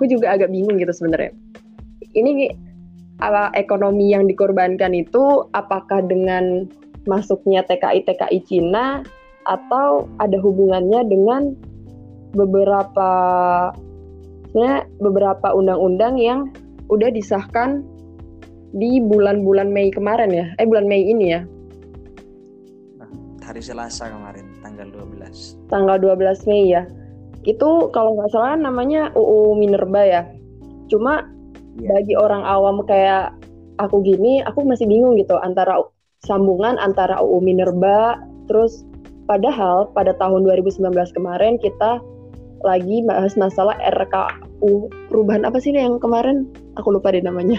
aku juga agak bingung gitu sebenarnya. Ini apa ekonomi yang dikorbankan itu apakah dengan masuknya TKI TKI Cina atau ada hubungannya dengan beberapa sebenarnya beberapa undang-undang yang udah disahkan di bulan-bulan Mei kemarin ya. Eh bulan Mei ini ya. Nah, hari Selasa kemarin tanggal 12. Tanggal 12 Mei ya. Itu kalau nggak salah namanya UU Minerba ya. Cuma yeah. bagi orang awam kayak aku gini, aku masih bingung gitu antara sambungan antara UU Minerba terus padahal pada tahun 2019 kemarin kita lagi bahas masalah RKU perubahan apa sih yang kemarin? Aku lupa deh namanya.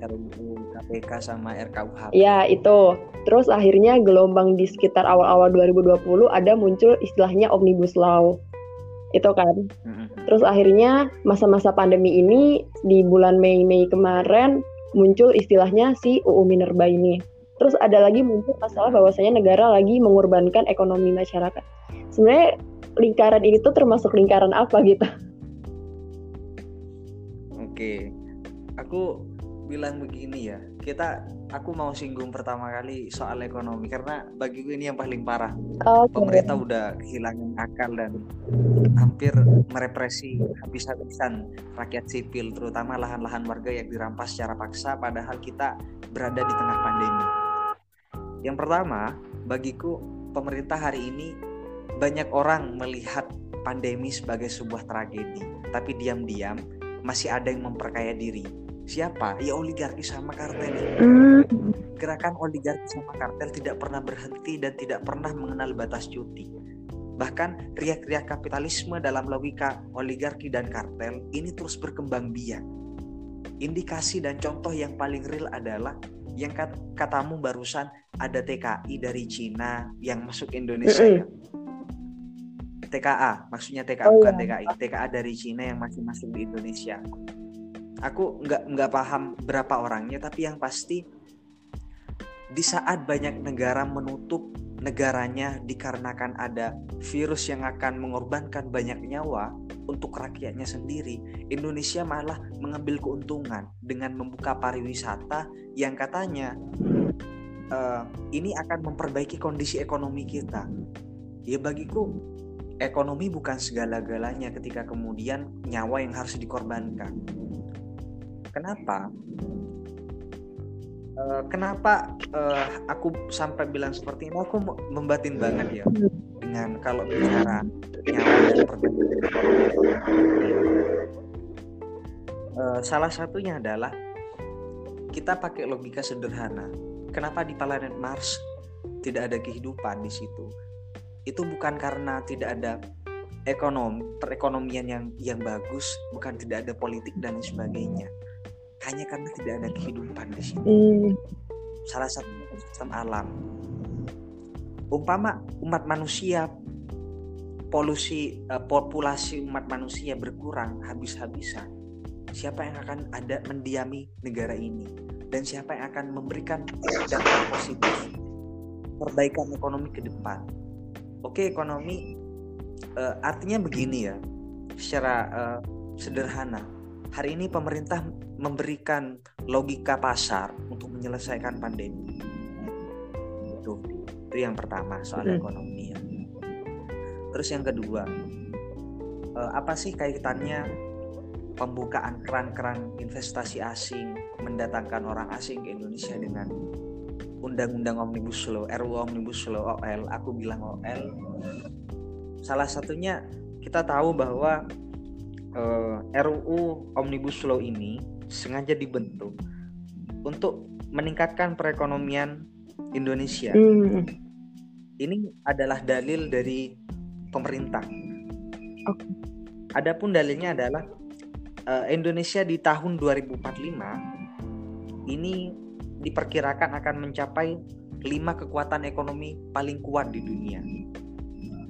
RUU KPK sama RKUHP ya itu. Terus akhirnya gelombang di sekitar awal-awal 2020 ada muncul istilahnya omnibus law itu kan mm-hmm. terus akhirnya masa-masa pandemi ini di bulan Mei Mei kemarin muncul istilahnya si UU Minerba ini terus ada lagi muncul masalah bahwasanya negara lagi mengorbankan ekonomi masyarakat sebenarnya lingkaran ini tuh termasuk lingkaran apa gitu? Oke, aku bilang begini ya, kita aku mau singgung pertama kali soal ekonomi karena bagiku ini yang paling parah. Okay. Pemerintah udah kehilangan akal dan hampir merepresi habis-habisan rakyat sipil, terutama lahan-lahan warga yang dirampas secara paksa, padahal kita berada di tengah pandemi. Yang pertama, bagiku pemerintah hari ini banyak orang melihat pandemi sebagai sebuah tragedi, tapi diam-diam masih ada yang memperkaya diri. Siapa? Ya oligarki sama kartel. Hmm. Gerakan oligarki sama kartel tidak pernah berhenti dan tidak pernah mengenal batas cuti. Bahkan riak-riak kapitalisme dalam logika oligarki dan kartel ini terus berkembang biak. Indikasi dan contoh yang paling real adalah yang katamu barusan ada TKI dari Cina yang masuk Indonesia ya TKA, maksudnya TKA oh, bukan iya. TKI, TKA dari Cina yang masih masuk di Indonesia. Aku nggak nggak paham berapa orangnya, tapi yang pasti di saat banyak negara menutup negaranya dikarenakan ada virus yang akan mengorbankan banyak nyawa untuk rakyatnya sendiri, Indonesia malah mengambil keuntungan dengan membuka pariwisata yang katanya uh, ini akan memperbaiki kondisi ekonomi kita. Ya bagiku ekonomi bukan segala-galanya ketika kemudian nyawa yang harus dikorbankan. Kenapa? Uh, kenapa uh, aku sampai bilang seperti ini? Aku membatin banget ya dengan kalau bicara nyawa perbedaan ekonomi. Uh, salah satunya adalah kita pakai logika sederhana. Kenapa di planet Mars tidak ada kehidupan di situ? itu bukan karena tidak ada ekonomi perekonomian yang yang bagus bukan tidak ada politik dan sebagainya hanya karena tidak ada kehidupan di sini. Mm. salah satu sistem alam. Umpama umat manusia polusi uh, populasi umat manusia berkurang habis-habisan siapa yang akan ada mendiami negara ini? Dan siapa yang akan memberikan dampak positif perbaikan ekonomi ke depan? Oke ekonomi uh, artinya begini ya secara uh, sederhana hari ini pemerintah memberikan logika pasar untuk menyelesaikan pandemi. Itu itu yang pertama soal hmm. ekonomi. Ya terus yang kedua uh, apa sih kaitannya pembukaan keran-keran investasi asing mendatangkan orang asing ke Indonesia dengan undang-undang omnibus law RUU omnibus law OL aku bilang OL salah satunya kita tahu bahwa uh, eh, RUU omnibus law ini sengaja dibentuk untuk meningkatkan perekonomian Indonesia mm. ini adalah dalil dari pemerintah okay. adapun dalilnya adalah uh, Indonesia di tahun 2045 ini diperkirakan akan mencapai lima kekuatan ekonomi paling kuat di dunia.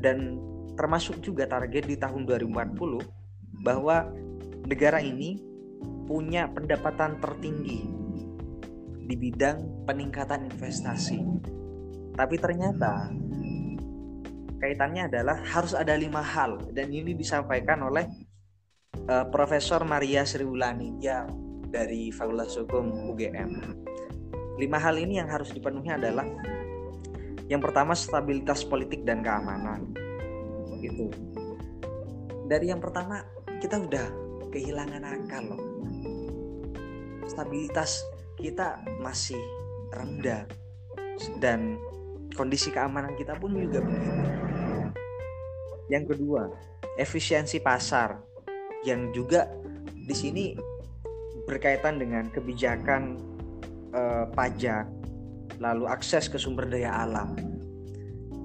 Dan termasuk juga target di tahun 2040 bahwa negara ini punya pendapatan tertinggi di bidang peningkatan investasi. Tapi ternyata kaitannya adalah harus ada lima hal dan ini disampaikan oleh uh, Profesor Maria Sriwulani yang dari Fakultas Hukum UGM. Lima hal ini yang harus dipenuhi adalah yang pertama stabilitas politik dan keamanan. Gitu. Dari yang pertama kita udah kehilangan akal loh. Stabilitas kita masih rendah dan kondisi keamanan kita pun juga begitu. Yang kedua, efisiensi pasar yang juga di sini berkaitan dengan kebijakan eh, pajak, lalu akses ke sumber daya alam.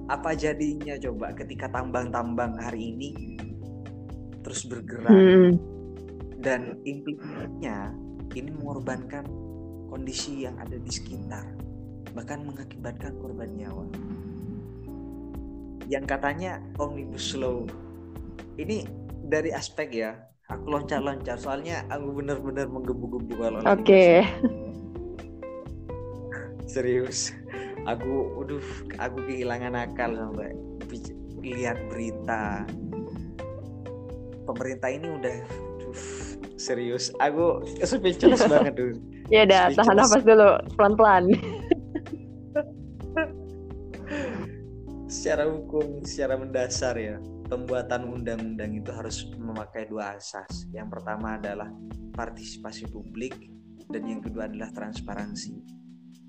Apa jadinya coba ketika tambang-tambang hari ini terus bergerak hmm. dan implikasinya ini mengorbankan kondisi yang ada di sekitar bahkan mengakibatkan korban nyawa. Yang katanya omnibus law ini dari aspek ya, aku loncat-loncat soalnya aku benar-benar menggebu-gebu kalau Oke. Okay. Serius. Aku udah aku kehilangan akal sampai lihat berita pemerintah ini udah aduh, serius. Aku speechless banget dulu ya udah tahan nafas dulu pelan-pelan. Secara hukum secara mendasar ya pembuatan undang-undang itu harus memakai dua asas. Yang pertama adalah partisipasi publik dan yang kedua adalah transparansi.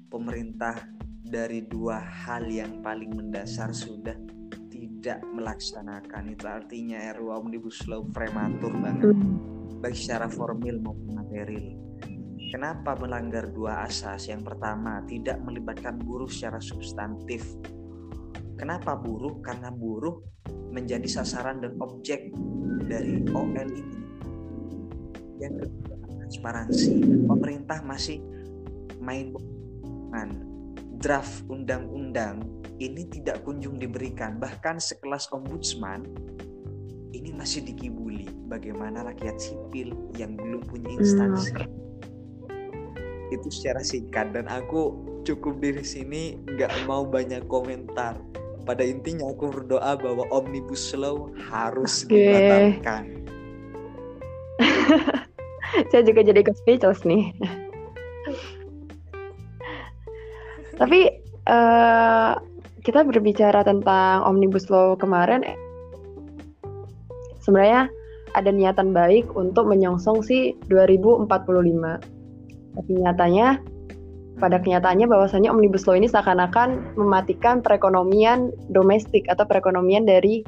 Pemerintah dari dua hal yang paling mendasar sudah tidak melaksanakan itu artinya RUU Omnibus Law prematur banget hmm. baik secara formil maupun material Kenapa melanggar dua asas? Yang pertama, tidak melibatkan buruh secara substantif Kenapa buruh? Karena buruh menjadi sasaran dan objek dari OL ini. Yang kedua, transparansi. Pemerintah masih main draft undang-undang ini tidak kunjung diberikan. Bahkan sekelas ombudsman ini masih dikibuli bagaimana rakyat sipil yang belum punya instansi. Hmm. Itu secara singkat dan aku cukup di sini nggak mau banyak komentar pada intinya aku berdoa bahwa omnibus law harus okay. dibatalkan. Saya juga jadi ikut speechless nih. Tapi uh, kita berbicara tentang omnibus law kemarin, sebenarnya ada niatan baik untuk menyongsong si 2045. Tapi nyatanya pada kenyataannya bahwasanya omnibus law ini seakan-akan mematikan perekonomian domestik atau perekonomian dari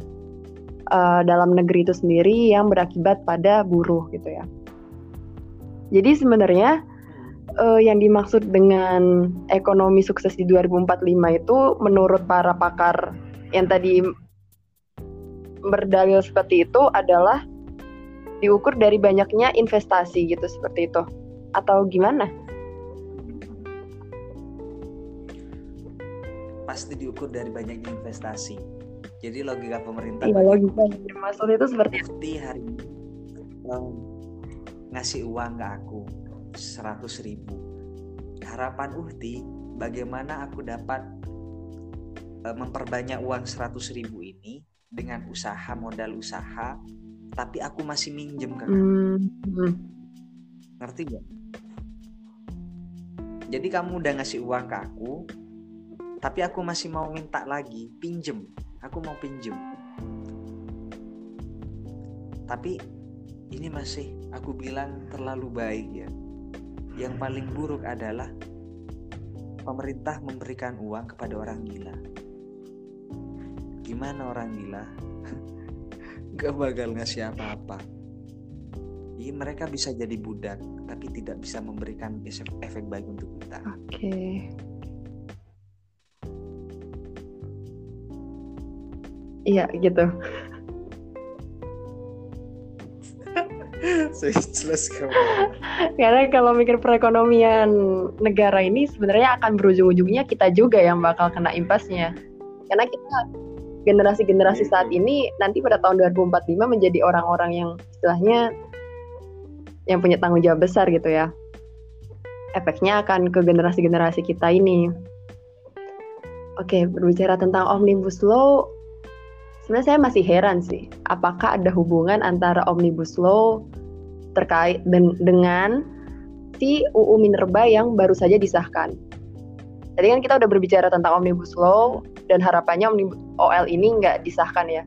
uh, dalam negeri itu sendiri yang berakibat pada buruh gitu ya. Jadi sebenarnya uh, yang dimaksud dengan ekonomi sukses di 2045 itu menurut para pakar yang tadi berdalil seperti itu adalah diukur dari banyaknya investasi gitu seperti itu atau gimana? pasti diukur dari banyaknya investasi. Jadi logika pemerintah. Iya logika maksud itu seperti hari ini um, ngasih uang ke aku seratus ribu. Harapan Uhti bagaimana aku dapat uh, memperbanyak uang seratus ribu ini dengan usaha modal usaha, tapi aku masih minjem ke kamu. Hmm. Ngerti gak? Jadi kamu udah ngasih uang ke aku, tapi aku masih mau minta lagi pinjem aku mau pinjem tapi ini masih aku bilang terlalu baik ya yang paling buruk adalah pemerintah memberikan uang kepada orang gila gimana orang gila gak bakal ngasih apa-apa Iya mereka bisa jadi budak tapi tidak bisa memberikan efek, efek baik untuk kita. Oke. Okay. Iya gitu. Speechless kamu. Karena kalau mikir perekonomian negara ini sebenarnya akan berujung-ujungnya kita juga yang bakal kena impasnya. Karena kita generasi-generasi saat ini nanti pada tahun 2045 menjadi orang-orang yang istilahnya yang punya tanggung jawab besar gitu ya. Efeknya akan ke generasi-generasi kita ini. Oke, berbicara tentang Omnibus Law, sebenarnya saya masih heran sih, apakah ada hubungan antara omnibus law terkait den dengan si UU Minerba yang baru saja disahkan. Tadi kan kita udah berbicara tentang Omnibus Law dan harapannya OL ini nggak disahkan ya.